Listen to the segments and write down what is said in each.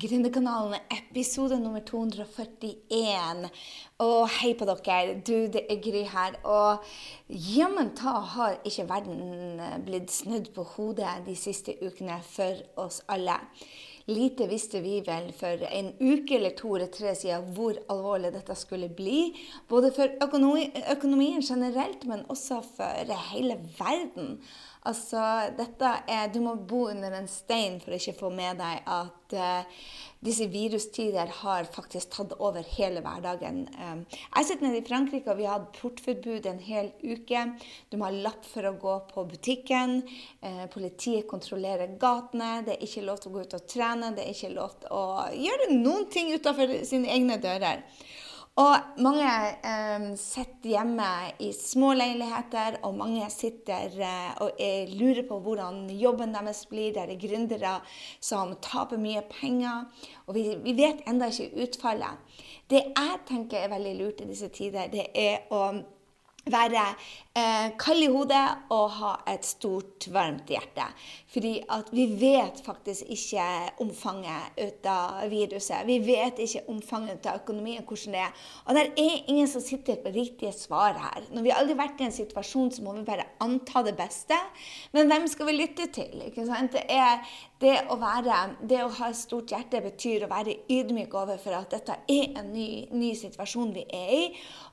Gründerkanalen, episode nummer 241. Og hei på dere. Du, det er Gry her. Og jammen ta har ikke verden blitt snudd på hodet de siste ukene for oss alle. Lite visste vi vel for en uke eller to eller tre siden hvor alvorlig dette skulle bli. Både for økonomi, økonomien generelt, men også for hele verden. Altså, dette er, Du må bo under en stein for å ikke få med deg at uh, disse virustider har faktisk tatt over hele hverdagen. Um, jeg sitter nede i Frankrike, og vi har hatt portforbud en hel uke. Du må ha lapp for å gå på butikken. Uh, politiet kontrollerer gatene. Det er ikke lov til å gå ut og trene. Det er ikke lov til å gjøre noen ting utenfor sine egne dører. Og mange eh, sitter hjemme i små leiligheter, og mange sitter eh, og lurer på hvordan jobben deres blir. Det er gründere som taper mye penger, og vi, vi vet ennå ikke utfallet. Det jeg tenker er veldig lurt i disse tider, det er å være eh, kald i hodet og ha et stort, varmt hjerte. Fordi at vi vet faktisk ikke omfanget ut av viruset. Vi vet ikke omfanget ut av økonomien, hvordan det er. Og det er ingen som sitter på riktige svar her. Når vi aldri har vært i en situasjon, så må vi bare anta det beste. Men hvem skal vi lytte til? Ikke sant? Det, er, det, å være, det å ha et stort hjerte betyr å være ydmyk overfor at dette er en ny, ny situasjon vi er i.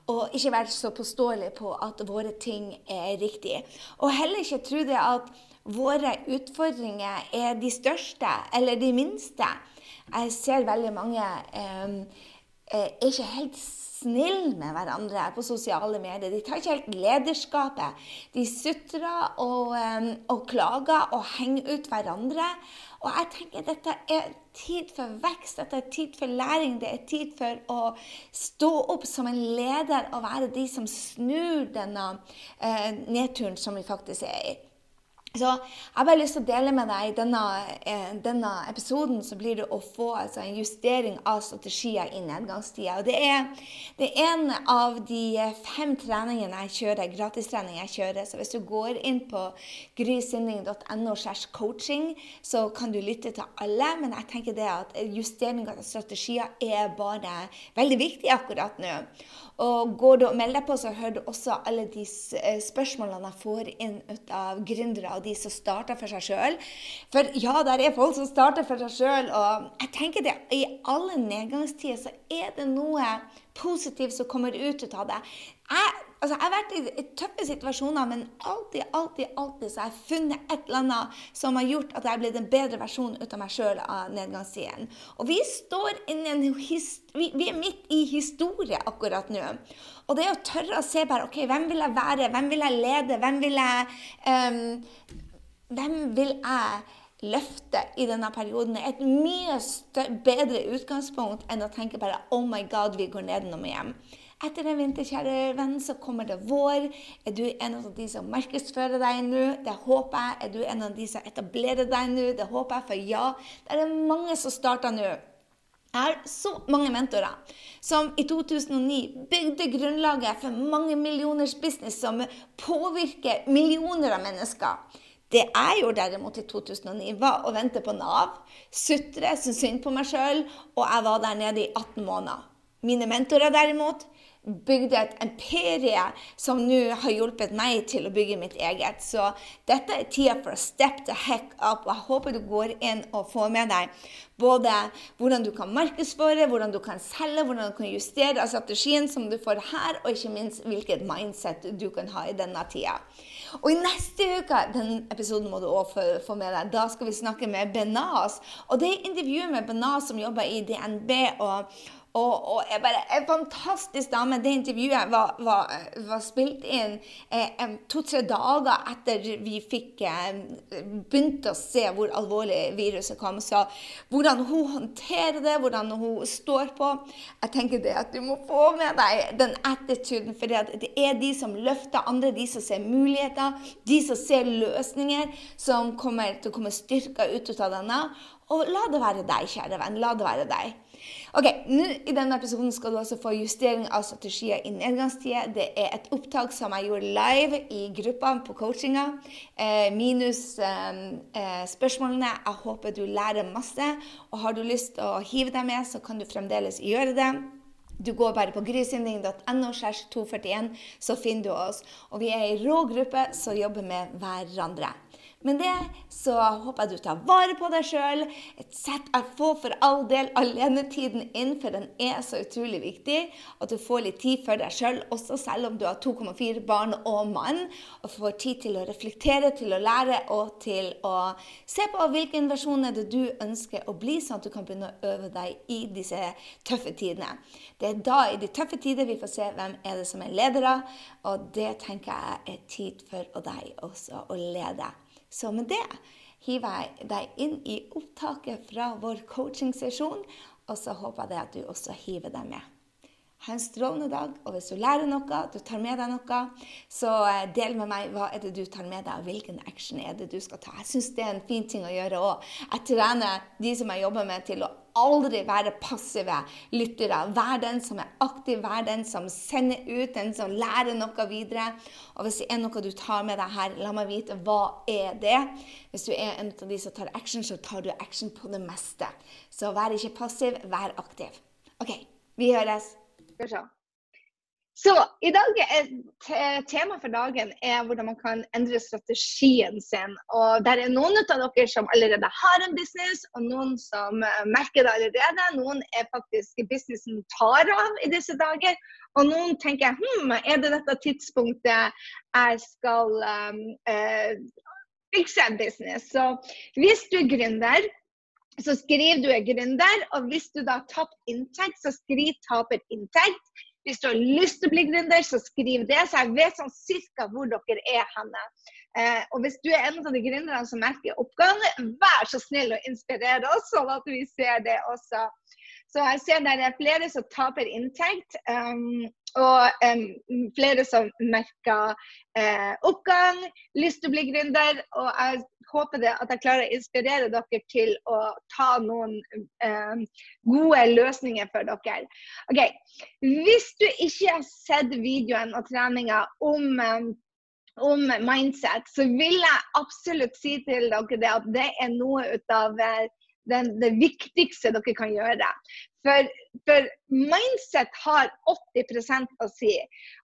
Og ikke være så påståelig på at våre ting er riktig. Og heller ikke tro det at våre utfordringer er de største eller de minste. Jeg ser veldig mange eh, er ikke helt snille med hverandre på sosiale medier. De tar ikke helt lederskapet. De sutrer og, um, og klager og henger ut hverandre. Og jeg tenker dette er tid for vekst, dette er tid for læring. Det er tid for å stå opp som en leder og være de som snur denne eh, nedturen som vi faktisk er i. Så jeg har bare lyst til å dele med deg denne, eh, denne episoden, så blir det å få altså, en justering av strategier i nedgangstida. Og det er, det er, en av de fem treningene jeg kjører, gratistrening jeg kjører. Så hvis du går inn på grysynding.no coaching, så kan du lytte til alle. Men jeg tenker det at justering av strategier er bare veldig viktig akkurat nå. Og går du og melder deg på, så hører du også alle de eh, spørsmålene jeg får inn ut av gründere og de som starter for seg sjøl. For ja, der er folk som starter for seg sjøl, og jeg tenker det i alle nedgangstider så er det noe positivt som kommer ut av det. Jeg Altså, jeg har vært i, tøffe situasjoner, men alltid, alltid, alltid så har jeg funnet et eller annet som har gjort at jeg har blitt en bedre versjon ut av meg sjøl av nedgangstiden. Og vi står inne en vi, vi, er midt i historie akkurat nå. Og det å tørre å se bare OK, hvem vil jeg være? Hvem vil jeg lede? Hvem vil jeg um, Hvem vil jeg løfte i denne perioden er et mye bedre utgangspunkt enn å tenke bare Oh my God, vi går ned når vi hjem. Etter en vinter, kjære venn, så kommer det vår. Er du en av de som markedsfører deg nå? Det håper jeg. Er du en av de som etablerer deg nå? Det håper jeg, for ja, det er mange som starter nå. Jeg har så mange mentorer som i 2009 bygde grunnlaget for mange millioners business som påvirker millioner av mennesker. Det jeg gjorde derimot i 2009, var å vente på Nav, sutre, synes synd på meg sjøl, og jeg var der nede i 18 måneder. Mine mentorer derimot bygde et imperie som nå har hjulpet meg til å bygge mitt eget. Så dette er tida for å step the heck up. og Jeg håper du går inn og får med deg både hvordan du kan markedsføre, hvordan du kan selge, hvordan du kan justere strategien som du får her, og ikke minst hvilket mindset du kan ha i denne tida. Og i neste uke, den episoden må du også få med deg, da skal vi snakke med Benaz. Og det er intervjuet med Benaz som jobber i DNB. og og, og jeg bare, En fantastisk dame. Det intervjuet var, var, var spilt inn eh, to-tre dager etter vi fikk eh, begynt å se hvor alvorlig viruset kom. Så hvordan hun håndterer det, hvordan hun står på Jeg tenker det at du må få med deg den attituden. For det er de som løfter andre, de som ser muligheter, de som ser løsninger, som kommer til å komme styrka ut av denne. Og la det være deg, kjære venn. La det være deg. Ok, nå I denne episoden skal du altså få justering av strategier i nedgangstider. Det er et opptak som jeg gjorde live i gruppa på coachinga, eh, minus eh, eh, spørsmålene. Jeg håper du lærer masse. Og har du lyst til å hive deg med, så kan du fremdeles gjøre det. Du går bare på grysynding.no, 241, så finner du oss. Og vi er ei rå gruppe som jobber med hverandre. Men det så håper jeg du tar vare på deg sjøl. Sett få for all del alenetiden inn, for den er så utrolig viktig. At du får litt tid for deg sjøl, også selv om du har 2,4 barn og mann. Og får tid til å reflektere, til å lære og til å se på hvilken versjon er det du ønsker å bli, sånn at du kan begynne å øve deg i disse tøffe tidene. Det er da, i de tøffe tider, vi får se hvem er det som er ledere. Og det tenker jeg er tid for deg også å lede. Så med det hiver jeg deg inn i opptaket fra vår coachingsesjon, og så håper jeg at du også hiver deg med. Ha en strålende dag. Og hvis du lærer noe, du tar med deg noe, så eh, del med meg hva er det du tar med deg, og hvilken action er det du skal ta. Jeg syns det er en fin ting å gjøre òg. Jeg trener de som jeg jobber med, til å aldri være passive lyttere. Vær den som er aktiv, vær den som sender ut, den som lærer noe videre. Og hvis det er noe du tar med deg her, la meg vite hva er det. Hvis du er en av de som tar action, så tar du action på det meste. Så vær ikke passiv, vær aktiv. OK, vi høres. Så i dag er tema for dagen er hvordan man kan endre strategien sin. Og der er noen av dere som allerede har en business, og noen som eh, merker det allerede. Noen er faktisk businessen tar av i disse dager. Og noen tenker hm, er det dette tidspunktet jeg skal um, uh, fikse en business? Så hvis du er gründer, så skriv du er gründer, og hvis du da har tapt inntekt, så skriv taper inntekt. Hvis du har lyst til å bli gründer, så skriv det, så jeg vet sånn cirka hvor dere er henne. Eh, og hvis du er en av de gründerne som merker oppgang, vær så snill å inspirere oss, sånn at vi ser det også. Så jeg ser det er flere som taper inntekt, um, og um, flere som merker uh, oppgang, lyst til å bli gründer. Og jeg håper det at jeg klarer å inspirere dere til å ta noen um, gode løsninger for dere. Ok, Hvis du ikke har sett videoen og treninga om om mindset, så vil jeg absolutt si til dere det at det er noe av eh, den, det viktigste dere kan gjøre. For, for, mindset har 80% å si.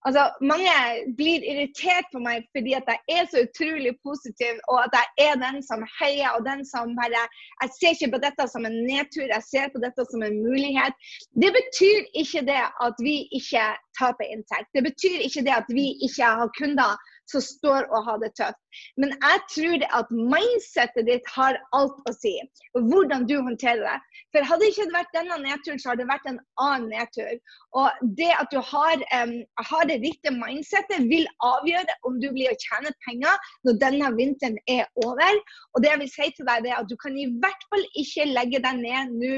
Altså, mange blir irritert på meg fordi at jeg er så utrolig positiv, og at jeg er den som heier, og den som bare Jeg ser ikke på dette som en nedtur, jeg ser på dette som en mulighet. Det betyr ikke det at vi ikke taper inntekt. Det betyr ikke det at vi ikke har kunder som står og har det tøft. Men jeg tror det at mindsetet ditt har alt å si. Hvordan du håndterer det. For hadde det ikke vært denne nedturen, så hadde det vært en annen nedtur. Og det at du har, um, har det riktige mindsetet, vil avgjøre om du blir å tjene penger når denne vinteren er over. Og det jeg vil si til deg, er at du kan i hvert fall ikke legge deg ned nå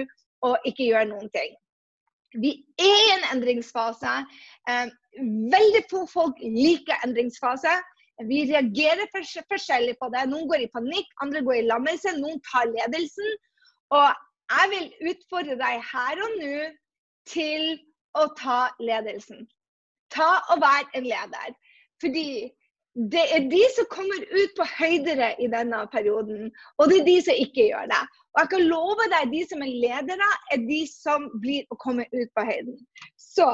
og ikke gjøre noen ting. Vi er i en endringsfase. Eh, veldig få folk liker endringsfase. Vi reagerer forskjellig på det. Noen går i panikk, andre går i lammelse, noen tar ledelsen. Og jeg vil utfordre deg her og nå til å ta ledelsen. Ta og vær en leder. Fordi det er de som kommer ut på høydere i denne perioden, og det er de som ikke gjør det. Og jeg kan love deg, de som er ledere, er de som blir å komme ut på høyden. Så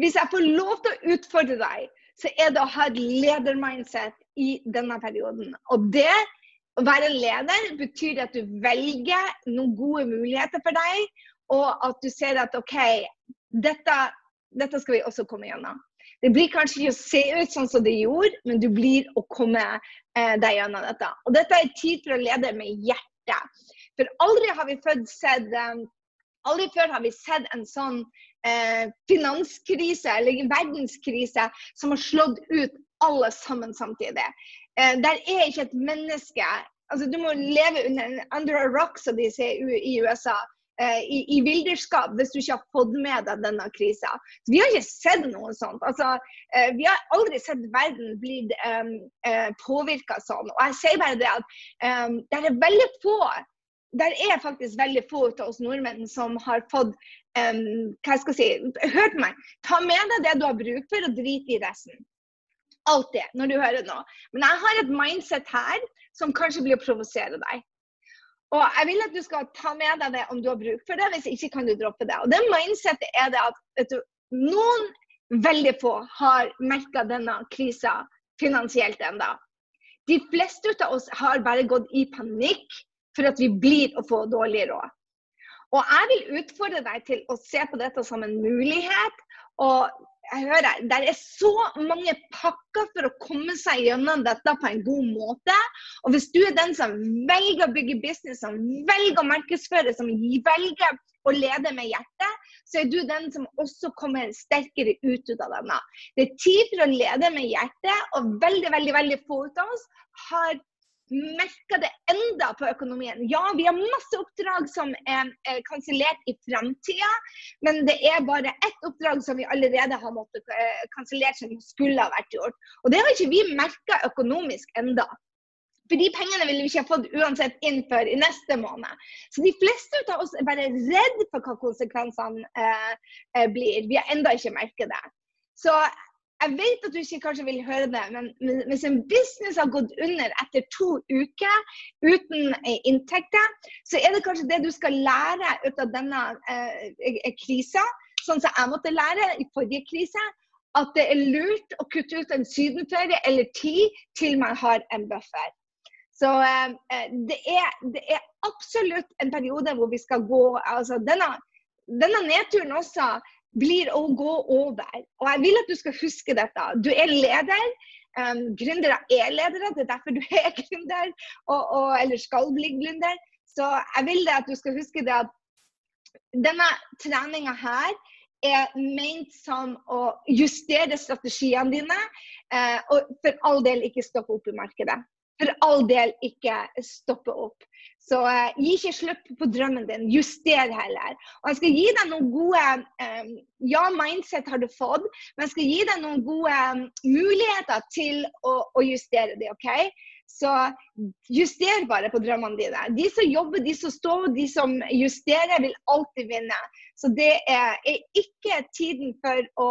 hvis jeg får lov til å utfordre deg, så er det å ha et ledermindset i denne perioden. Og det å være leder betyr at du velger noen gode muligheter for deg, og at du ser at OK, dette, dette skal vi også komme gjennom. Det blir kanskje ikke å se ut sånn som det gjorde, men du blir å komme eh, deg gjennom dette. Og dette er tid for å lede med hjertet. For aldri har vi født sett um, før har vi sett en sånn eh, finanskrise eller verdenskrise som har slått ut alle sammen samtidig. Eh, der er ikke et menneske altså Du må leve under, under a rock, som de sier i USA. Eh, i, i vilderskap hvis du ikke har fått med deg denne krisa. Vi har ikke sett noe sånt. Altså, eh, vi har aldri sett verden bli um, uh, påvirka sånn. Og jeg sier bare det at um, det er veldig få der er faktisk veldig få av oss nordmenn som har fått um, hva skal si, Hørt meg. Ta med deg det du har bruk for, og drit i resten. Alltid, når du hører noe. Men jeg har et mindset her som kanskje blir å provosere deg. Og jeg vil at du skal ta med deg det om du har bruk for det. Hvis ikke kan du droppe det. Og det mindsetet er det at du, noen veldig få har merka denne krisa finansielt enda. De fleste av oss har bare gått i panikk for at vi blir å få dårlig råd. Og jeg vil utfordre deg til å se på dette som en mulighet. Og jeg hører, Det er så mange pakker for å komme seg gjennom dette på en god måte. Og hvis du er den som velger å bygge business, som velger å markedsføre, som velger å lede med hjertet, så er du den som også kommer sterkere ut av denne. Det er tid for å lede med hjertet, og veldig, veldig, veldig få av oss har merker det enda på økonomien. Ja, vi har masse oppdrag som er, er kansellert i framtida, men det er bare ett oppdrag som vi allerede har måttet uh, kansellert som skulle ha vært gjort. Og det har ikke vi merka økonomisk enda. For de pengene ville vi ikke ha fått uansett inn før i neste måned. Så de fleste av oss er bare redd for hva konsekvensene eh, blir. Vi har enda ikke merket det. Så jeg vet at du ikke kanskje vil høre det, men hvis en business har gått under etter to uker uten eh, inntekter, så er det kanskje det du skal lære ut av denne eh, eh, krisa, sånn som jeg måtte lære i forrige krise, at det er lurt å kutte ut en sydenferie eller ti til man har en buffer. Så eh, eh, det, er, det, er, absolutt en periode hvor vi skal gå altså denne, denne nedturen også blir å gå over. Og jeg vil at du skal huske dette. Du er leder. Um, gründere er ledere, det er derfor du er gründer, og, og, eller skal bli gründer. Så jeg vil at du skal huske det at denne treninga her er ment som å justere strategiene dine, uh, og for all del ikke stoppe opp i markedet. For all del ikke stoppe opp. Så eh, gi ikke slipp på drømmen din, juster heller. Og jeg skal gi deg noen gode eh, Ja, mindset har du fått, men jeg skal gi deg noen gode um, muligheter til å, å, justere det. ok? Så juster bare på drømmene dine. De som jobber, de som står, de som justerer, vil alltid vinne. Så det er, er ikke tiden for å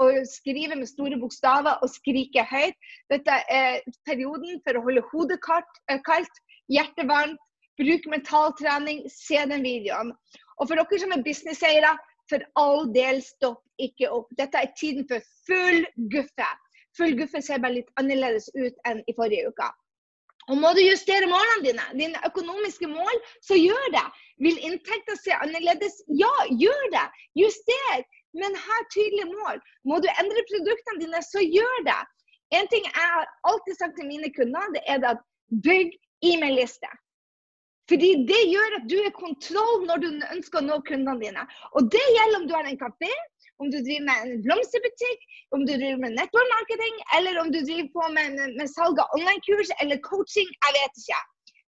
å skrive med store bokstaver og skrike høyt. Dette er perioden for å holde hodet kaldt, hjertet varmt, Bruk mentaltrening, se den videoen. Og for dere som er businesseiere, for all del, stopp ikke opp. Dette er tiden for full guffe. Full guffe ser bare litt annerledes ut enn i forrige uke. Og må du justere målene dine, dine økonomiske mål, så gjør det. Vil inntekten se annerledes? Ja, gjør det. Juster. Men ha tydelige mål. Må du endre produktene dine, så gjør det. En ting jeg har alltid sagt til mine kunder, det er at bygg e-mail-liste. Fordi det gjør at du er kontroll når du ønsker å nå kundene dine. Og det gjelder om du har en kafé, om du driver med en blomsterbutikk, om du driver med nettverkmarketing, eller om du driver på med, med salg av online-kurs eller coaching. Jeg vet ikke.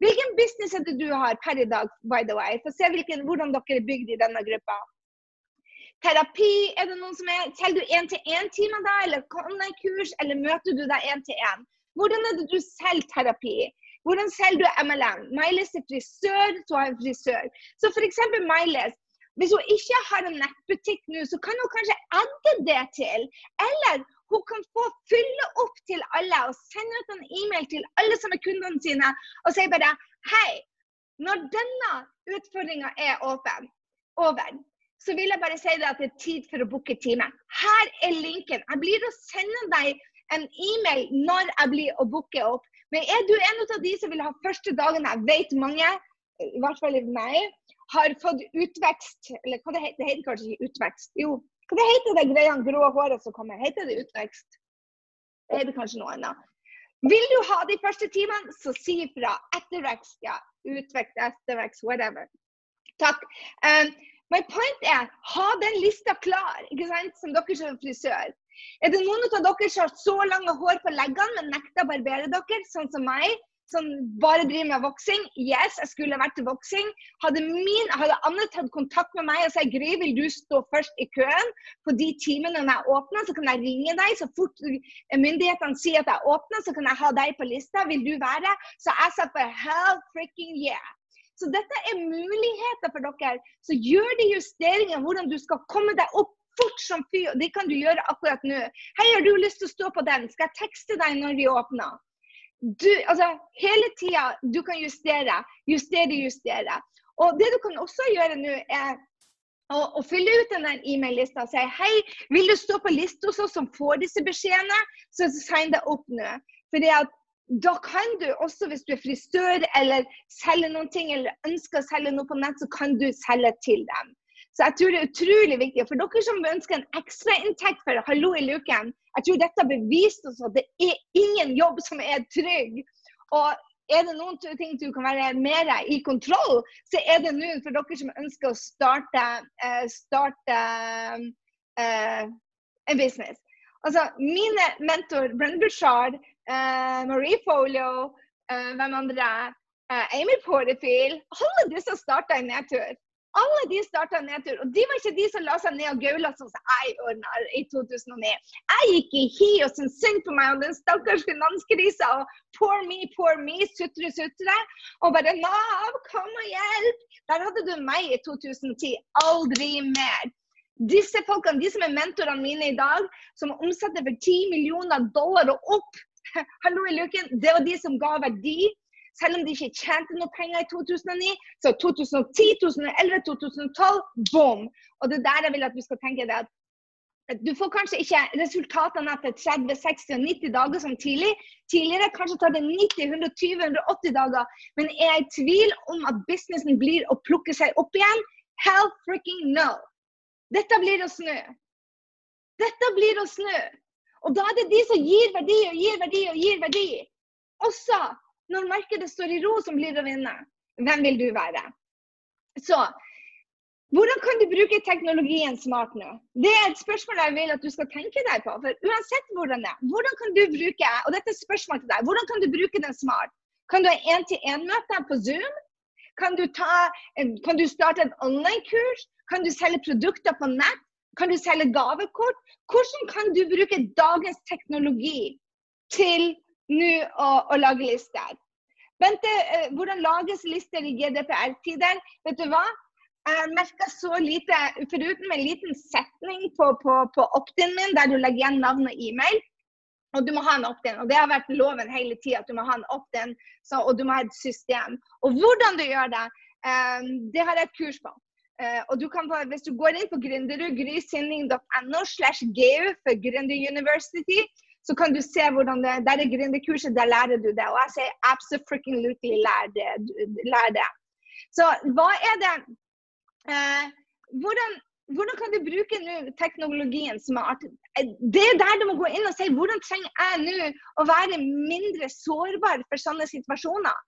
Hvilken business er det du har per i dag, by the way? Få se hvilken, hvordan dere er bygd i denne gruppa. Terapi, er det noen som er Selger du én-til-én-timer da, eller online-kurs, eller møter du deg én-til-én? Hvordan er det du selger terapi? Hvordan selger du MLM? Miles er frisør, så har hun frisør. Så f.eks. Miles. Hvis hun ikke har en nettbutikk nå, så kan hun kanskje adde det til. Eller hun kan få fylle opp til alle og sende ut en e-mail til alle som er kundene sine og si bare Hei, når denne utfordringa er åpen, over, så vil jeg bare si at det er tid for å booke time. Her er linken. Jeg blir å sende deg en e-mail når jeg blir å booke opp. Men er du en av de som vil ha første dagen Jeg vet mange, i hvert fall meg, har fått utvekst. Eller hva det heter det? heter kanskje ikke utvekst? Jo, hva det heter det greia grå håret som kommer? Heter det utvekst? Det heter kanskje noe annet. Vil du ha de første timene, så si ifra. Ettervekst, ja. Utvekst, ettervekst, whatever. Takk. Um, my point er, ha den lista klar, ikke sant? som dere som frisør. Er det noen av dere som har så lange hår på leggene, men nekter å barbere dere, sånn som meg? Som bare driver med voksing? Yes, jeg skulle vært til voksing. Hadde, min, hadde Anne tatt kontakt med meg og sagt Gry, vil du stå først i køen på de timene jeg åpner, så kan jeg ringe deg. Så fort myndighetene sier at jeg åpner, så kan jeg ha deg på lista. Vil du være? Så jeg sa for hell freaking yeah. Så dette er muligheter for dere. Så gjør de justeringer hvordan du skal komme deg opp fort som fy. Det kan du gjøre akkurat nå. Hei, har du lyst til å stå på den? Skal jeg tekste deg når vi åpner? Du, altså, hele tida du kan justere, justere, justere. Og det du kan også gjøre nå, er å, å fylle ut den e-mail-lista og si hei, vil du stå på lista hos oss som får disse beskjedene, så sign deg opp nå. Fordi at da kan du også, hvis du er frisør eller selger noen ting, eller ønsker å selge noe på nett, så kan du selge til dem. Så jeg tror det er utrolig viktig. For dere som ønsker en ekstrainntekt for Hallo i luken, jeg tror dette har bevist oss at det er ingen jobb som er trygg. Og er det noen ting du kan være mer i kontroll, så er det nå for dere som ønsker å starte, uh, starte uh, en business. Altså, mine mentor, Brenn Bushard, uh, Marie Folio, uh, hvem andre? Amy Porterfield. Alle disse starta i nedtur. Alle de starta nedtur. Og de var ikke de som la seg ned og gaula sånn som jeg ordna i 2009. Jeg gikk i hi og syntes synd på meg og den stakkars finanskrisa og poor me, poor me, sutre, sutre. Og bare Nav, kom og hjelp! Der hadde du meg i 2010. Aldri mer. Disse folkene, de som er mentorene mine i dag, som omsetter for 10 millioner dollar og opp, hallo i luken, det var de som ga verdi. Selv om de ikke tjente noe penger i 2009, så 2010, 2011, 2012, boom! Og det er der jeg vil at du skal tenke deg at du får kanskje ikke resultatene etter 30, 60 og 90 dager som tidlig. Tidligere kanskje tar det 90, 120, 180 dager. Men er jeg i tvil om at businessen blir å plukke seg opp igjen? Hell freaking no! Dette blir å snu. Dette blir å snu. Og da er det de som gir verdi og gir verdi og gir verdi. Også når markedet står i ro, som blir å vinne. Hvem vil du være? Så hvordan kan du bruke teknologien smart nå? Det er et spørsmål jeg vil at du skal tenke deg på. For uansett hvordan det er, hvordan kan du bruke og dette er spørsmål til deg, hvordan kan du bruke den smart? Kan du ha én-til-én-møte på Zoom? Kan du, ta, kan du starte et online-kurs? Kan du selge produkter på nett? Kan du selge gavekort? Hvordan kan du bruke dagens teknologi til nå å, å, lage lister? Bente, eh, hvordan lages lister i GDPR-tider? Vet du hva? Jeg merka så lite, foruten en liten setning på, på, på opt-in min, der du legger igjen navn og e-mail. Og du må ha en opt-in. Og det har vært loven hele tida, at du må ha en opt-in, og du må ha et system. Og hvordan du gjør det, um, det har jeg et kurs på. Uh, og du kan Hvis du går inn på Gründerud, grysinning.no slash GU for Gründer University, så kan du se hvordan det Der er gründerkurset, der lærer du det. Og jeg sier absolutely lær det. Lær det. Så hva er det eh, hvordan, hvordan, kan du bruke teknologien smart? Det er der du må gå inn og si hvordan trenger jeg nå å være mindre sårbar for sånne situasjoner.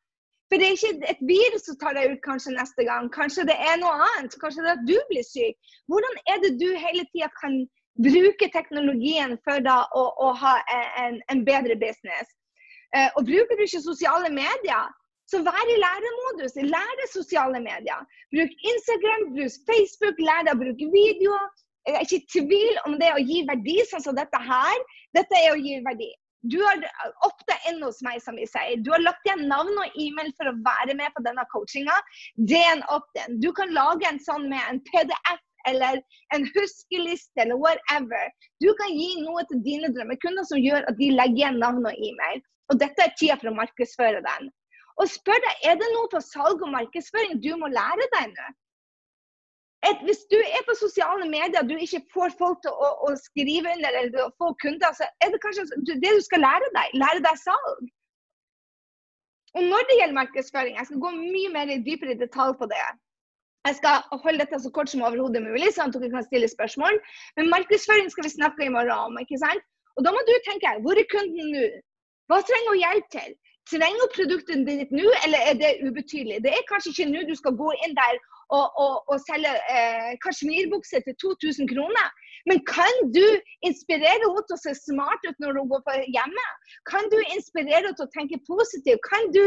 For det er ikke et virus som tar deg ut kanskje neste gang. Kanskje det er noe annet. Kanskje det er at du blir syk. Hvordan er det du hele tida kan bruke teknologien for da å, å ha en, en, bedre business? Uh, og bruker du ikke sosiale medier, så vær i læremodus. Lær deg sosiale medier. Bruk Instagram, bruk Facebook, lær deg å bruke video. Jeg er ikke i tvil om det å gi verdi, sånn som dette her. Dette er å gi verdi. Du har ofte inn hos meg, som vi sier. Du har lagt igjen navn og e-mail for å være med på denne coachinga. Det er en opt-in. Du kan lage en sånn med en PDF eller en huskeliste eller whatever. Du kan gi noe til dine drømmekunder som gjør at de legger igjen navn og e-mail. Og dette er tida for å markedsføre den. Og spør deg, er det noe på salg og markedsføring du må lære deg nå? et, hvis du er på sosiale medier du ikke får folk til å, å skrive under eller få kunder, så er det kanskje det du skal lære deg. Lære deg salg. Og når det gjelder markedsføring, jeg skal gå mye mer i dypere detalj på det. Jeg skal holde dette så kort som overhodet mulig, sånn at dere kan stille spørsmål. Men markedsføring skal vi snakke i morgen om. ikke sant? Og da må du tenke hvor er kunden nå? Hva trenger hun hjelp til? Trenger produktet ditt nå, eller er det ubetydelig? Det er kanskje ikke nå du skal gå inn der og, og, og selge eh, kasjmirbukse til 2000 kroner. Men kan du inspirere henne til å se smart ut når hun går på hjemme? Kan du inspirere henne til å tenke positivt? Kan du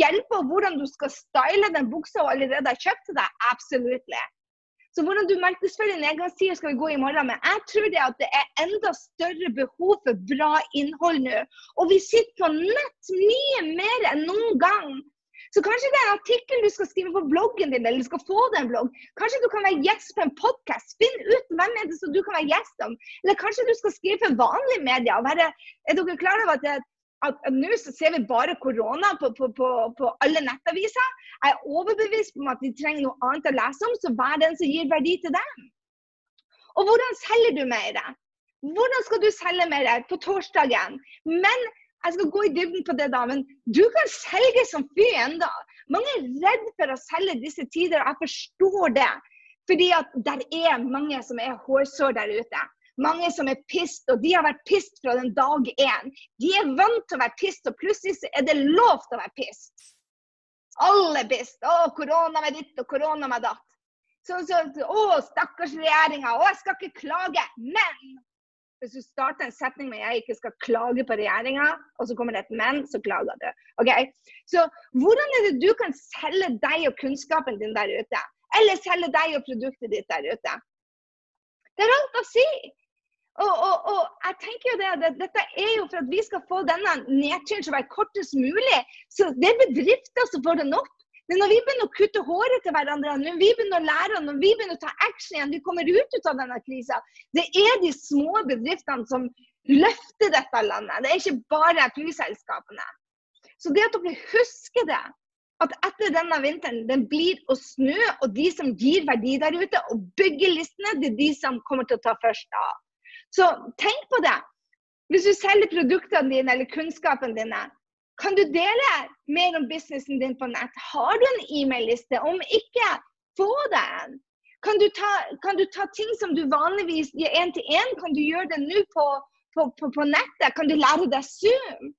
hjelpe henne hvordan du skal style den buksa hun allerede har kjøpt til deg? Absolutt. Så hvordan du markedsfører nedgangstider skal vi gå i morgen. Men jeg tror det at det er enda større behov for bra innhold nå. Og vi sitter på nett mye mer enn noen gang. Så kanskje det er en artikkel du skal skrive på bloggen din, eller du skal få deg en blogg. Kanskje du kan være gjest på en podkast. Finn ut hvem er det som du kan være gjest om. Eller kanskje du skal skrive for vanlige medier. Er dere klar over at, det, at, nå ser vi bare korona på, på, på, på, alle nettaviser? Jeg er overbevist om at de trenger noe annet å lese om, så vær den som gir verdi til dem. Og hvordan selger du mer? Hvordan skal du selge mer på torsdagen? Men jeg skal gå i dybden på det, da, men du kan selge som fy enda. Mange er redd for å selge disse tider, og jeg forstår det. Fordi at der er mange som er hårsår der ute. Mange som er pissed, og de har vært pissed fra den dag én. De er vant til å være pissed, og plutselig er det lov til å være pissed. Alle er pissed. Å, korona med ditt og korona med datt. Så, så, å, stakkars regjeringa. Å, jeg skal ikke klage. Men hvis du starter en setning med 'jeg ikke skal klage på regjeringa', og så kommer det et 'men', så klager du. Okay? Så hvordan er det du kan selge deg og kunnskapen din der ute? Eller selge deg og produktet ditt der ute? Det er alt å si. Og, og, og jeg tenker jo det, det, Dette er jo for at vi skal få denne nedturen til å være kortest mulig. Så det er bedrifter som får den opp. Men når vi begynner å kutte håret til hverandre, når vi begynner å lære, når vi begynner å ta action igjen, vi kommer ut, av denne krisa, det er de små bedriftene som løfter dette landet. Det er ikke bare flyselskapene. Så det at dere husker det, at etter denne vinteren den blir å snø, og de som gir verdi der ute og bygger listene, det er de som kommer til å ta først av. Så tenk på det. Hvis du selger produktene dine eller kunnskapen dine, kan du dele mer om businessen din på nett? Har du en e-mail-liste? Om ikke, få deg en. Kan kan du, ta, ting som du vanligvis gir én til én, kan du gjøre det nå på, på, på, på, nettet? Kan du lære deg Zoom?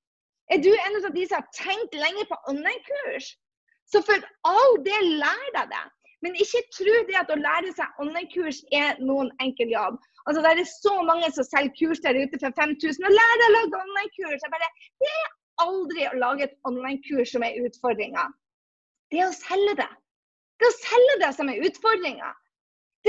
Er du en av de som har tenkt lenge på online-kurs? Så for all del, lær deg det. Men ikke tro det at å lære seg online-kurs er noen enkel jobb. Altså, Det er så mange som selger kurs der ute for 5000 og lærer å lage online-kurs. Det er aldri å lage et online-kurs som er utfordringa. Det er å selge det. Det er å selge det som er utfordringa.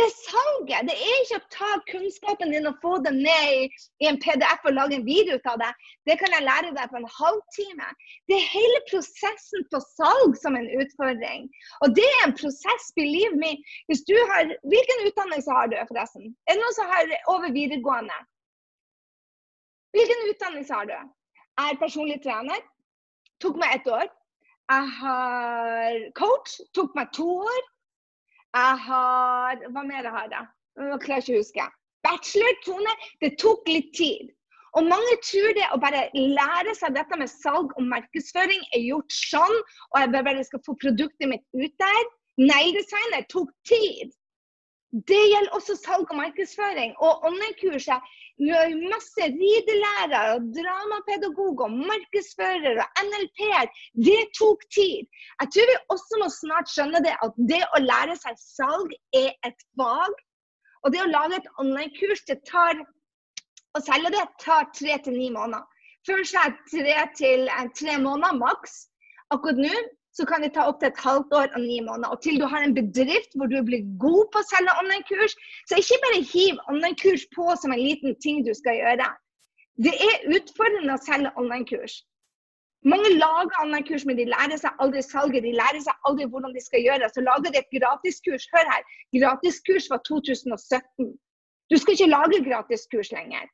Det er salget. Det er ikke å ta kunnskapen din og få den ned i, en PDF og lage en video ut av det. Det kan jeg lære deg på en halvtime. Det er hele prosessen på salg som en utfordring. Og det er en prosess, believe me. Hvis du har, hvilken utdannelse har du, forresten? Er det noen som har over videregående? Hvilken utdannelse har du? Jeg er personlig trener. Tok meg ett år. Jeg har coach. Tok meg to år. Jeg har Hva mer jeg har jeg? Jeg klarer ikke å huske. Bachelor, Tone. Det tok litt tid. Og mange tror det å bare lære seg dette med salg og markedsføring er gjort sånn, og jeg bare skal få produktet mitt ut der. Negledesigner tok tid. Det gjelder også salg og markedsføring. Og online-kurset vi har masse ridelærere, dramapedagoger, markedsførere og NLP-er. Det tok tid. Jeg tror vi også må snart skjønne det at det å lære seg salg er et fag. Og det å lage et online-kurs det tar å selge det tar tre til ni måneder. Først er tre til tre måneder maks. Akkurat nå så kan det ta opptil et halvt år og ni måneder. Og til du har en bedrift hvor du blir god på å selge online-kurs, så ikke bare hiv online-kurs på som en liten ting du skal gjøre. Det er utfordrende å selge online-kurs. Mange lager online-kurs, men de lærer seg aldri salget. De lærer seg aldri hvordan de skal gjøre det. Så lager de et gratiskurs. Hør her, gratiskurs var 2017. Du skal ikke lage gratiskurs lenger.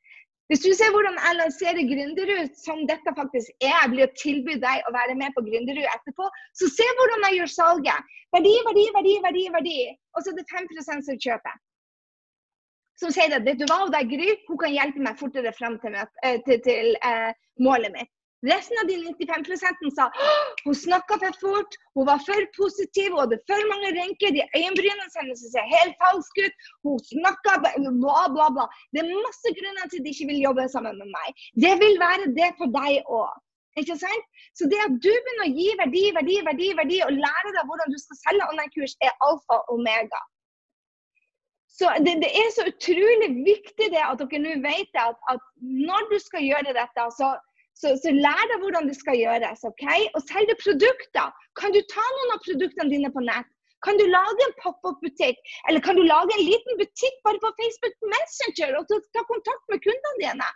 Hvis du ser hvordan jeg lanserer Gründerud, som dette faktisk er, jeg blir å tilby deg å være med på Gründerud etterpå, så se hvordan jeg gjør salget. Verdi, verdi, verdi, verdi. verdi. Og så er det 5 som kjøper. Som sier at vet du hva, det er Gry, hun kan hjelpe meg fortere frem til, eh, til, til uh, målet mitt. Resten av de 95% sa hun snakka for fort, hun var for positiv, hun hadde for mange rynker, de øyenbrynene hennes ser helt falske ut, hun snakka bla, bla, bla. Det er masse grunner til at de ikke vil jobbe sammen med meg. Det vil være det for deg òg. Ikke sant? Så det at du begynner å gi verdi, verdi, verdi, verdi og lære deg hvordan du skal selge online-kurs, er alfa og omega. Så det, det, er så utrolig viktig det at dere nå vet at, at når du skal gjøre dette, så så, så, lær deg hvordan det skal gjøres. ok? Og selge produkter. Kan du ta noen av produktene dine på nett? Kan du lage en pop-up-butikk? Eller kan du lage en liten butikk bare på Facebook Messenger og ta kontakt med kundene dine?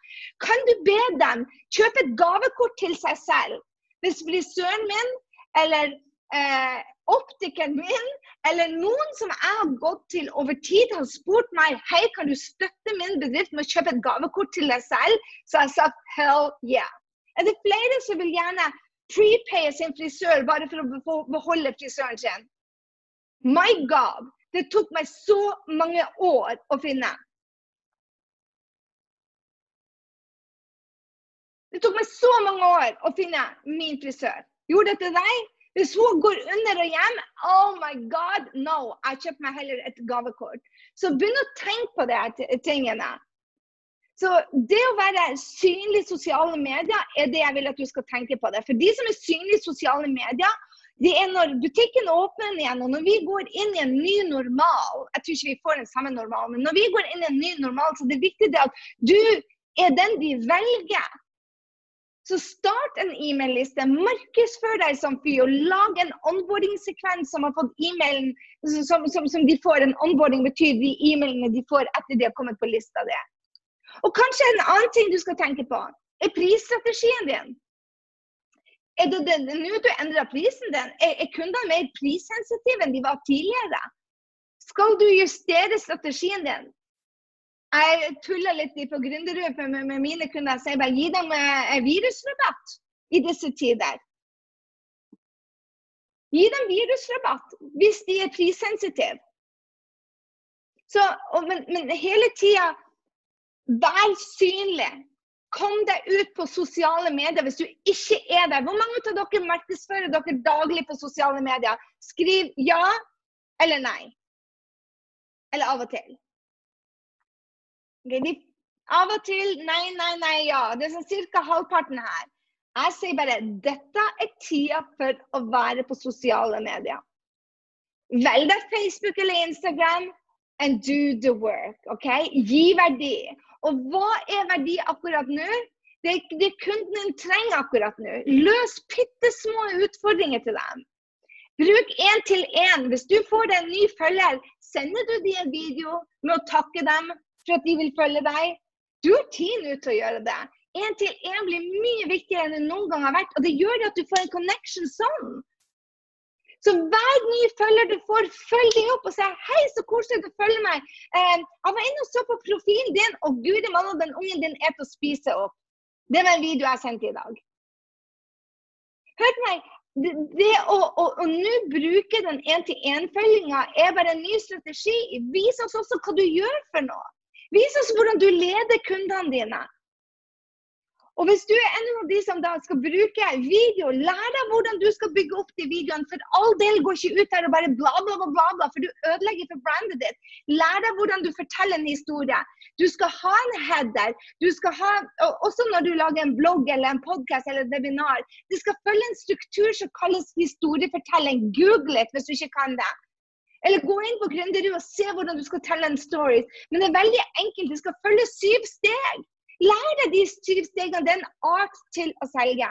Kan du be dem kjøpe et gavekort til seg selv? Hvis frisøren min eller eh, optikeren min, eller noen som jeg har gått til over tid, har spurt meg hei, kan du støtte min bedrift med å kjøpe et gavekort til deg selv, så jeg har sagt hell yeah. Er det flere som vil gjerne prepaye sin frisør bare for å beholde frisøren sin? My God! Det tok meg så mange år å finne. Det tok meg så mange år å finne min frisør. Gjorde det til deg? Hvis hun går under og hjem, oh my god, no. Jeg kjøper meg heller et gavekort. Så begynn å tenke på de tingene. Så det å være synlig i sosiale medier er det jeg vil at du skal tenke på. det. For de som er synlige i sosiale medier, det er når butikken åpner igjen, og når vi går inn i en ny normal Jeg tror ikke vi får den samme normal, men når vi går inn i en ny normal, så det er viktig at du er den de velger. Så start en e-mail-liste. Markedsfør deg som fy, og lag en onboarding-sekvens som har fått e-mailen som, som, som, de får. En onboarding betyr de e-mailene de får etter de har kommet på lista di. Og kanskje en annen ting du skal tenke på, er prisstrategien din. Er det nå du endrer prisen din? Er, er kundene mer prissensitive enn de var tidligere? Skal du justere strategien din? Jeg tuller litt på Gründerud med, med, mine kunder. og sier bare gi dem eh, virusrabatt i disse tider. Gi dem virusrabatt hvis de er prissensitive. Men, men, hele tida vær synlig. Kom deg ut på sosiale medier hvis du ikke er der. Hvor mange av dere markedsfører dere daglig på sosiale medier? Skriv ja eller nei. Eller av og til. Okay, de, av og til nei, nei, nei, ja. Det er sånn ca. halvparten her. Jeg sier bare dette er tida for å være på sosiale medier. Velg deg Facebook eller Instagram and do the work. ok? Gi verdi. Og hva er verdi akkurat nå? Det, det kunden trenger akkurat nå. Løs bitte små utfordringer til dem. Bruk én til én. Hvis du får deg en ny følger, sender du dem en video med å takke dem for at de vil følge deg. Du har tid nå til å gjøre det. Én til én blir mye viktigere enn det noen gang har vært. Og det gjør at du får en connection sånn. Så hver ny følger du får, følg dem opp og si 'Hei, så koselig du følger meg'. Eh, jeg var inne og så på profilen din, og guri malla, den ungen din er til å spise opp. Det var en video jeg sendte i dag. Hør meg, det, det å, å, å nå bruke den én-til-én-følginga er bare en ny strategi. Vis oss også hva du gjør for noe. Vis oss hvordan du leder kundene dine. Og hvis du er en av de som da skal bruke video, lær deg hvordan du skal bygge opp de videoene. For all del går ikke ut her og bare bla, bla, bla, bla, for du ødelegger for brandet ditt. Lær deg hvordan du forteller en historie. Du skal ha en header. Du skal ha, også når du lager en blogg eller en podkast eller et webinar. Det skal følge en struktur som kalles historiefortelling. Google it hvis du ikke kan det. Eller gå inn på Gründerud og se hvordan du skal telle en story. Men det er veldig enkelt. Du skal følge syv steg. Lær deg de syv stegene. Det er en art til å selge.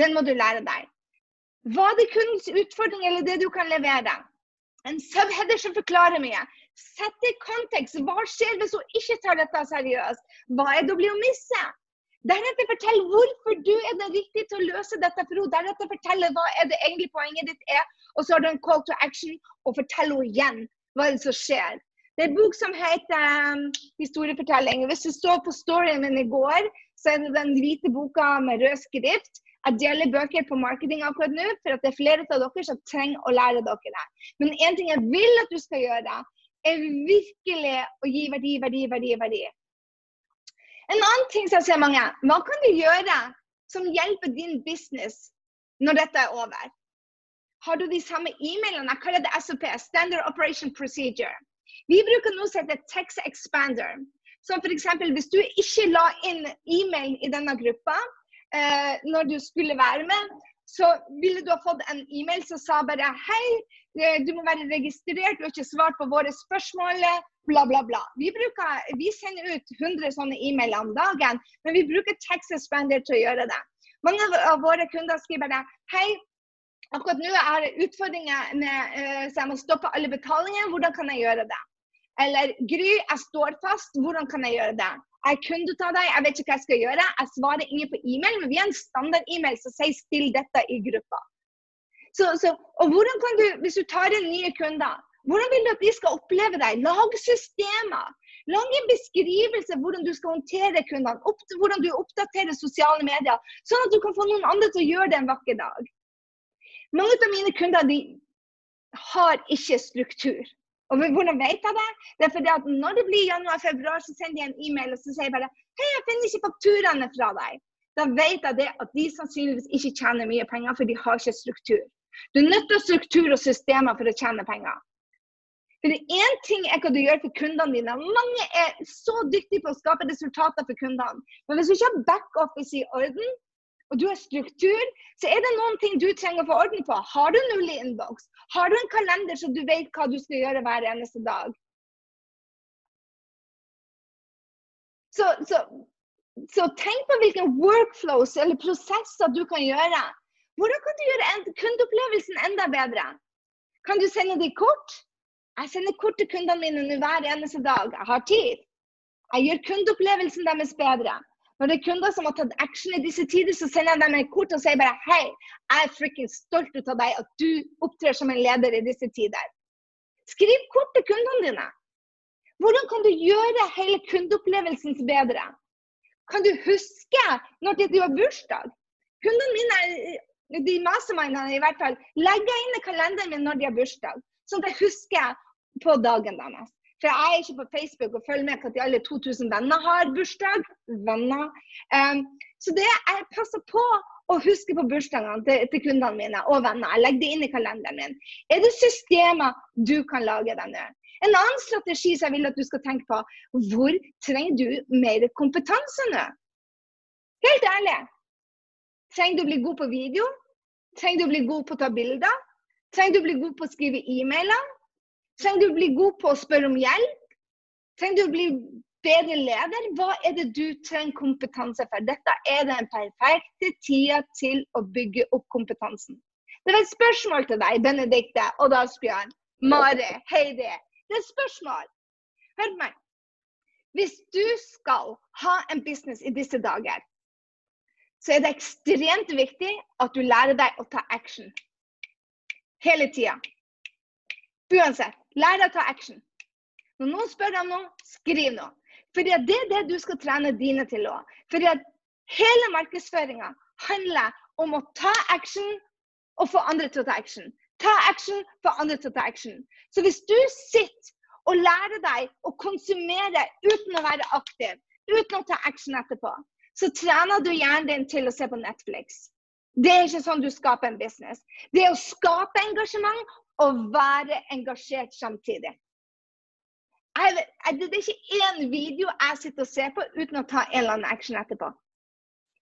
Den må du lære deg. Hva er kundens utfordring eller det du kan levere? En subheader som forklarer mye. Sett det i kontekst. Hva skjer hvis hun ikke tar dette seriøst? Hva er det å bli å misse? Deretter fortell hvorfor du er den riktige til å løse dette for henne. Deretter fortell hva er det egentlig poenget ditt er. Og så har du en call to action, og fortell henne igjen hva er det som skjer. Det er en bok som heter um, Historiefortelling. Hvis du står på storyen min i går, så er det den hvite boka med rød skrift. Jeg deler bøker på marketing akkurat nå, for at det er flere av dere som trenger å lære dere det. Men én ting jeg vil at du skal gjøre, er virkelig å gi verdi, verdi, verdi. verdi. En annen ting som jeg ser mange, hva kan du gjøre som hjelper din business når dette er over? Har du de samme e-mailene? Jeg kaller det SOP, Standard Operation Procedure. Vi bruker noe som heter Text Expander. Så f.eks. hvis du ikke la inn e-mail i denne gruppa eh, når du skulle være med, så ville du ha fått en e-mail som sa bare hei, eh, du må være registrert, du har ikke svart på våre spørsmål, bla, bla, bla. Vi, bruker, vi sender ut 100 sånne e-mailer om dagen, men vi bruker Text Expander til å gjøre det. Mange av våre kunder skriver bare hei, akkurat nå er det utfordringer med uh, så jeg må stoppe alle betalinger, hvordan kan jeg gjøre det? Eller Gry, jeg står fast, hvordan kan jeg gjøre det? Jeg er kunde av deg, jeg vet ikke hva jeg skal gjøre. Jeg svarer ingen på e-mail, men vi har en standard-e-mail som sier 'still dette i gruppa'. Så, så, og hvordan kan du, hvis du tar inn nye kunder, hvordan vil du at de skal oppleve deg? Lag systemer. Lag en beskrivelse hvordan du skal håndtere kundene. Hvordan du oppdaterer sosiale medier, sånn at du kan få noen andre til å gjøre det en vakker dag. Mange av mine kunder de har ikke struktur. Og hvordan vet jeg det? Det er fordi at Når det blir januar-februar, så sender de en e-mail og så sier jeg bare Hei, jeg finner ikke fakturaene fra deg. Da vet jeg det at de sannsynligvis ikke tjener mye penger, for de har ikke struktur. Du er nødt til å ha struktur og systemer for å tjene penger. For Én ting er hva du gjør for kundene dine. Mange er så dyktige på å skape resultater for kundene. Men hvis du ikke har backoffice i orden, og du har struktur, så er det noen ting du trenger å få orden på. Har du null i innboks? Har du en kalender så du vet hva du skal gjøre hver eneste dag? Så, så, så tenk på hvilke workflows eller prosesser du kan gjøre. Hvordan kan du gjøre kundeopplevelsen enda bedre? Kan du sende dem kort? Jeg sender kort til kundene mine hver eneste dag. Jeg har tid. Jeg gjør kundeopplevelsen deres bedre. Når det er kunder som har tatt action i disse tider, så sender jeg dem et kort og sier bare hei, jeg er frikkens stolt ut av deg at du opptrer som en leder i disse tider. Skriv kort til kundene dine. Hvordan kan du gjøre hele kundeopplevelsen bedre? Kan du huske når du har bursdag? Kundene mine, de mastermindene i hvert fall, legger inn i kalenderen min når de har bursdag. Sånn at jeg husker på dagen deres. For jeg er ikke på Facebook og følger med på at de alle 2000 venner har bursdag. Venner. Um, så det jeg passer på å huske på bursdagene til, til, kundene mine og venner. Jeg legger det inn i kalenderen min. Er det systemer du kan lage deg nå? En annen strategi som jeg vil at du skal tenke på, hvor trenger du mer kompetanse nå? Helt ærlig. Trenger du å bli god på video? Trenger du å bli god på å ta bilder? Trenger du å bli god på å skrive e-mailer? Trenger du å bli god på å spørre om hjelp? Trenger du å bli bedre leder? Hva er det du trenger kompetanse for? Dette er den perfekte tida til å bygge opp kompetansen. Det er et spørsmål til deg, Benedikte, Odd Asbjørn, Mari, Heidi. Det er et spørsmål. Hør på meg. Hvis du skal ha en business i disse dager, så er det ekstremt viktig at du lærer deg å ta action. Hele tida. Uansett. Lær deg å ta action. Når noen spør deg om noe, skriv noe. Fordi det er det du skal trene dine til òg. Fordi at hele markedsføringa handler om å ta action og få andre til å ta action. Ta action, få andre til å ta action. Så hvis du sitter og lærer deg å konsumere uten å være aktiv, uten å ta action etterpå, så trener du hjernen din til å se på Netflix. Det er ikke sånn du skaper en business. Det er å skape engasjement å være engasjert samtidig. Jeg, det er ikke én video jeg sitter og ser på uten å ta en eller annen action etterpå.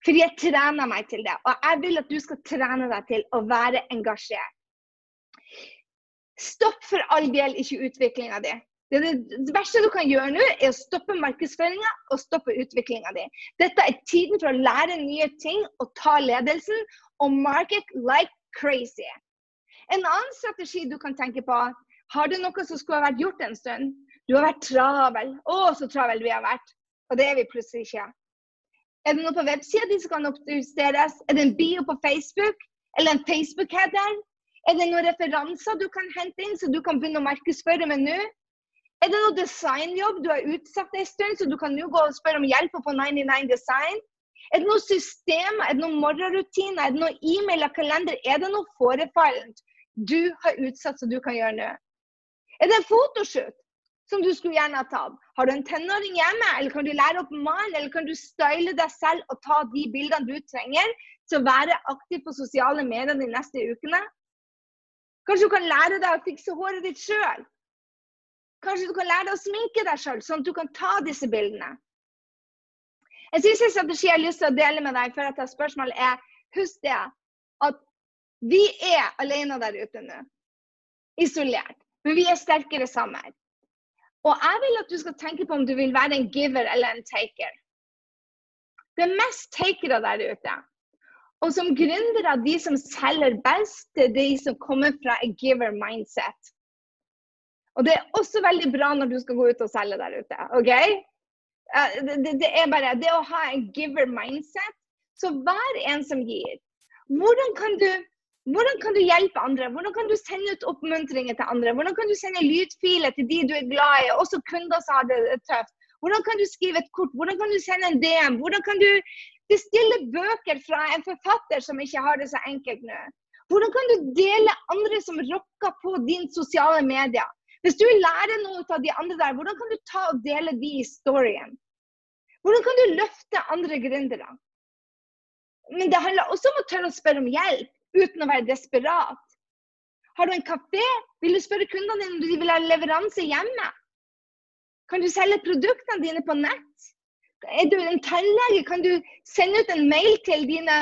Fordi jeg trener meg til det. Og jeg vil at du skal trene deg til å være engasjert. Stopp for all del ikke utviklinga di. Det, det, verste du kan gjøre nå, er å stoppe markedsføringa og stoppe utviklinga di. Dette er tiden for å lære nye ting og ta ledelsen og market like crazy. En annen strategi du kan tenke på, har du noe som skulle ha vært gjort en stund? Du har vært travel. Å, så travel vi har vært. Og det er vi plutselig ikke. Er det noe på websida di som kan oppjusteres? Er det en bio på Facebook? Eller en Facebook-header? Er det noen referanser du kan hente inn, så du kan begynne å markedsføre med nå? Er det noe designjobb du har utsatt en stund, så du kan nå gå og spørre om hjelp på 99 Design? Er det noe system, er det noen morgenrutiner, er det noe e-mail og kalender? Er det noe forefallent du har utsatt som du kan gjøre nå? Er det en fotoshoot som du skulle gjerne ha tatt? Har du en tenåring hjemme, eller kan du lære opp mannen, eller kan du style deg selv og ta de bildene du trenger til å være aktiv på sosiale medier de neste ukene? Kanskje du kan lære deg å fikse håret ditt sjøl? Kanskje du kan lære deg å sminke deg sjøl, sånn at du kan ta disse bildene? En siste strategi jeg har lyst til å dele med deg før jeg tar spørsmål, er husk det at vi er alene der ute nå. Isolert. Men vi er sterkere sammen. Og jeg vil at du skal tenke på om du vil være en giver eller en taker. Det er mest takere der ute. Og som gründere, de som selger best, det er de som kommer fra a giver mindset. Og det er også veldig bra når du skal gå ut og selge der ute. ok? Det, det, er bare det å ha en giver mindset. Så vær en som gir. Hvordan kan du Hvordan kan du hjelpe andre? Hvordan kan du sende ut oppmuntringer til andre? Hvordan kan du sende lydfiler til de du er glad i, også kunder som har det tøft? Hvordan kan du skrive et kort? Hvordan kan du sende en DM? Hvordan kan du bestille bøker fra en forfatter som ikke har det så enkelt nå? Hvordan kan du dele andre som rocker på din sosiale medier? Hvis du lærer noe av de andre der, hvordan kan du ta og dele de historiene? Hvordan kan du løfte andre gründere? Men det handler også om å tørre å spørre om hjelp uten å være desperat. Har du en kafé, vil du spørre kundene dine om de vil ha leveranse hjemme. Kan du selge produktene dine på nett? Er du en tannlege, kan du sende ut en mail til dine,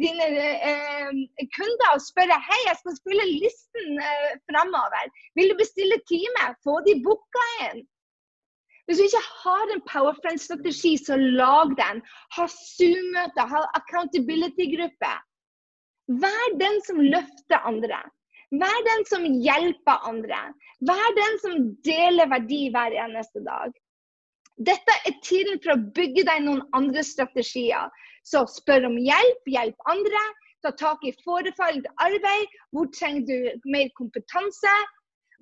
dine eh, kunder og spørre hei, jeg skal spille listen eh, framover. Vil du bestille time? Få de booka inn. Hvis du ikke har en Powerfriend-strategi, så lag den. Ha Zoom-møter, ha accountability-gruppe. Vær den som løfter andre. Vær den som hjelper andre. Vær den som deler verdi hver eneste dag. Dette er tiden for å bygge deg noen andre strategier. Så spør om hjelp, hjelp andre. Ta tak i forefallet arbeid. Hvor trenger du mer kompetanse?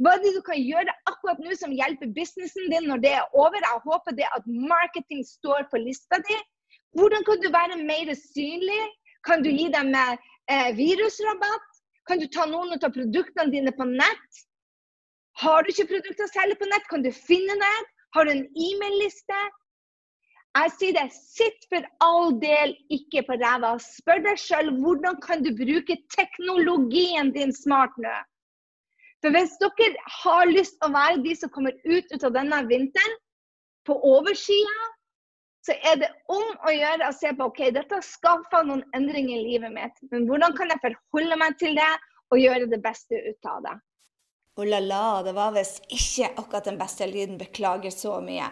Hva er det du kan gjøre akkurat nå som hjelper businessen din når det er over? Jeg håper det at marketing står på lista di. Hvordan kan du være mer synlig? Kan du gi dem eh, virusrabatt? Kan du ta noen av produktene dine på nett? Har du ikke produkter å selge på nett, kan du finne det. Har du en e-mail-liste? Jeg sier det, sitt for all del ikke på ræva. Spør deg sjøl hvordan kan du bruke teknologien din smart nå. For hvis dere har lyst til å være de som kommer ut, ut av denne vinteren på oversida, så er det om å gjøre å se på ok, dette har skaffa noen endringer i livet mitt. Men hvordan kan jeg forholde meg til det og gjøre det beste ut av det? Oh la la, det var visst ikke akkurat den beste lyden. Beklager så mye.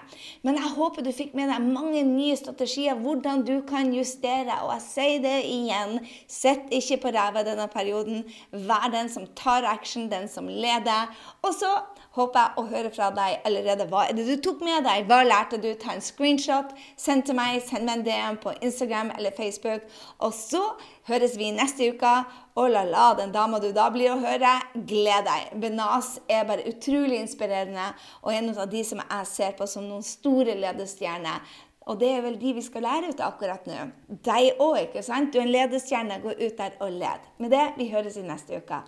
Men jeg håper du fikk med deg mange nye strategier hvordan du kan justere. Og jeg sier det igjen, sitt ikke på ræva denne perioden. Vær den som tar action, den som leder. Og så håper jeg å høre fra deg allerede. Hva er det du tok med deg? Hva lærte du? Ta en screenshot, send til meg, send meg en DM på Instagram eller Facebook. Og så høres vi neste uke. Oh la la, den dama du da blir å høre, gled deg. Benaz er bare utrolig inspirerende og en av de som jeg ser på som noen store ledestjerner. Og det er vel de vi skal lære ut av akkurat nå. Deg òg, ikke sant? Du er en ledestjerne. Gå ut der og led. Med det, vi høres i neste uke.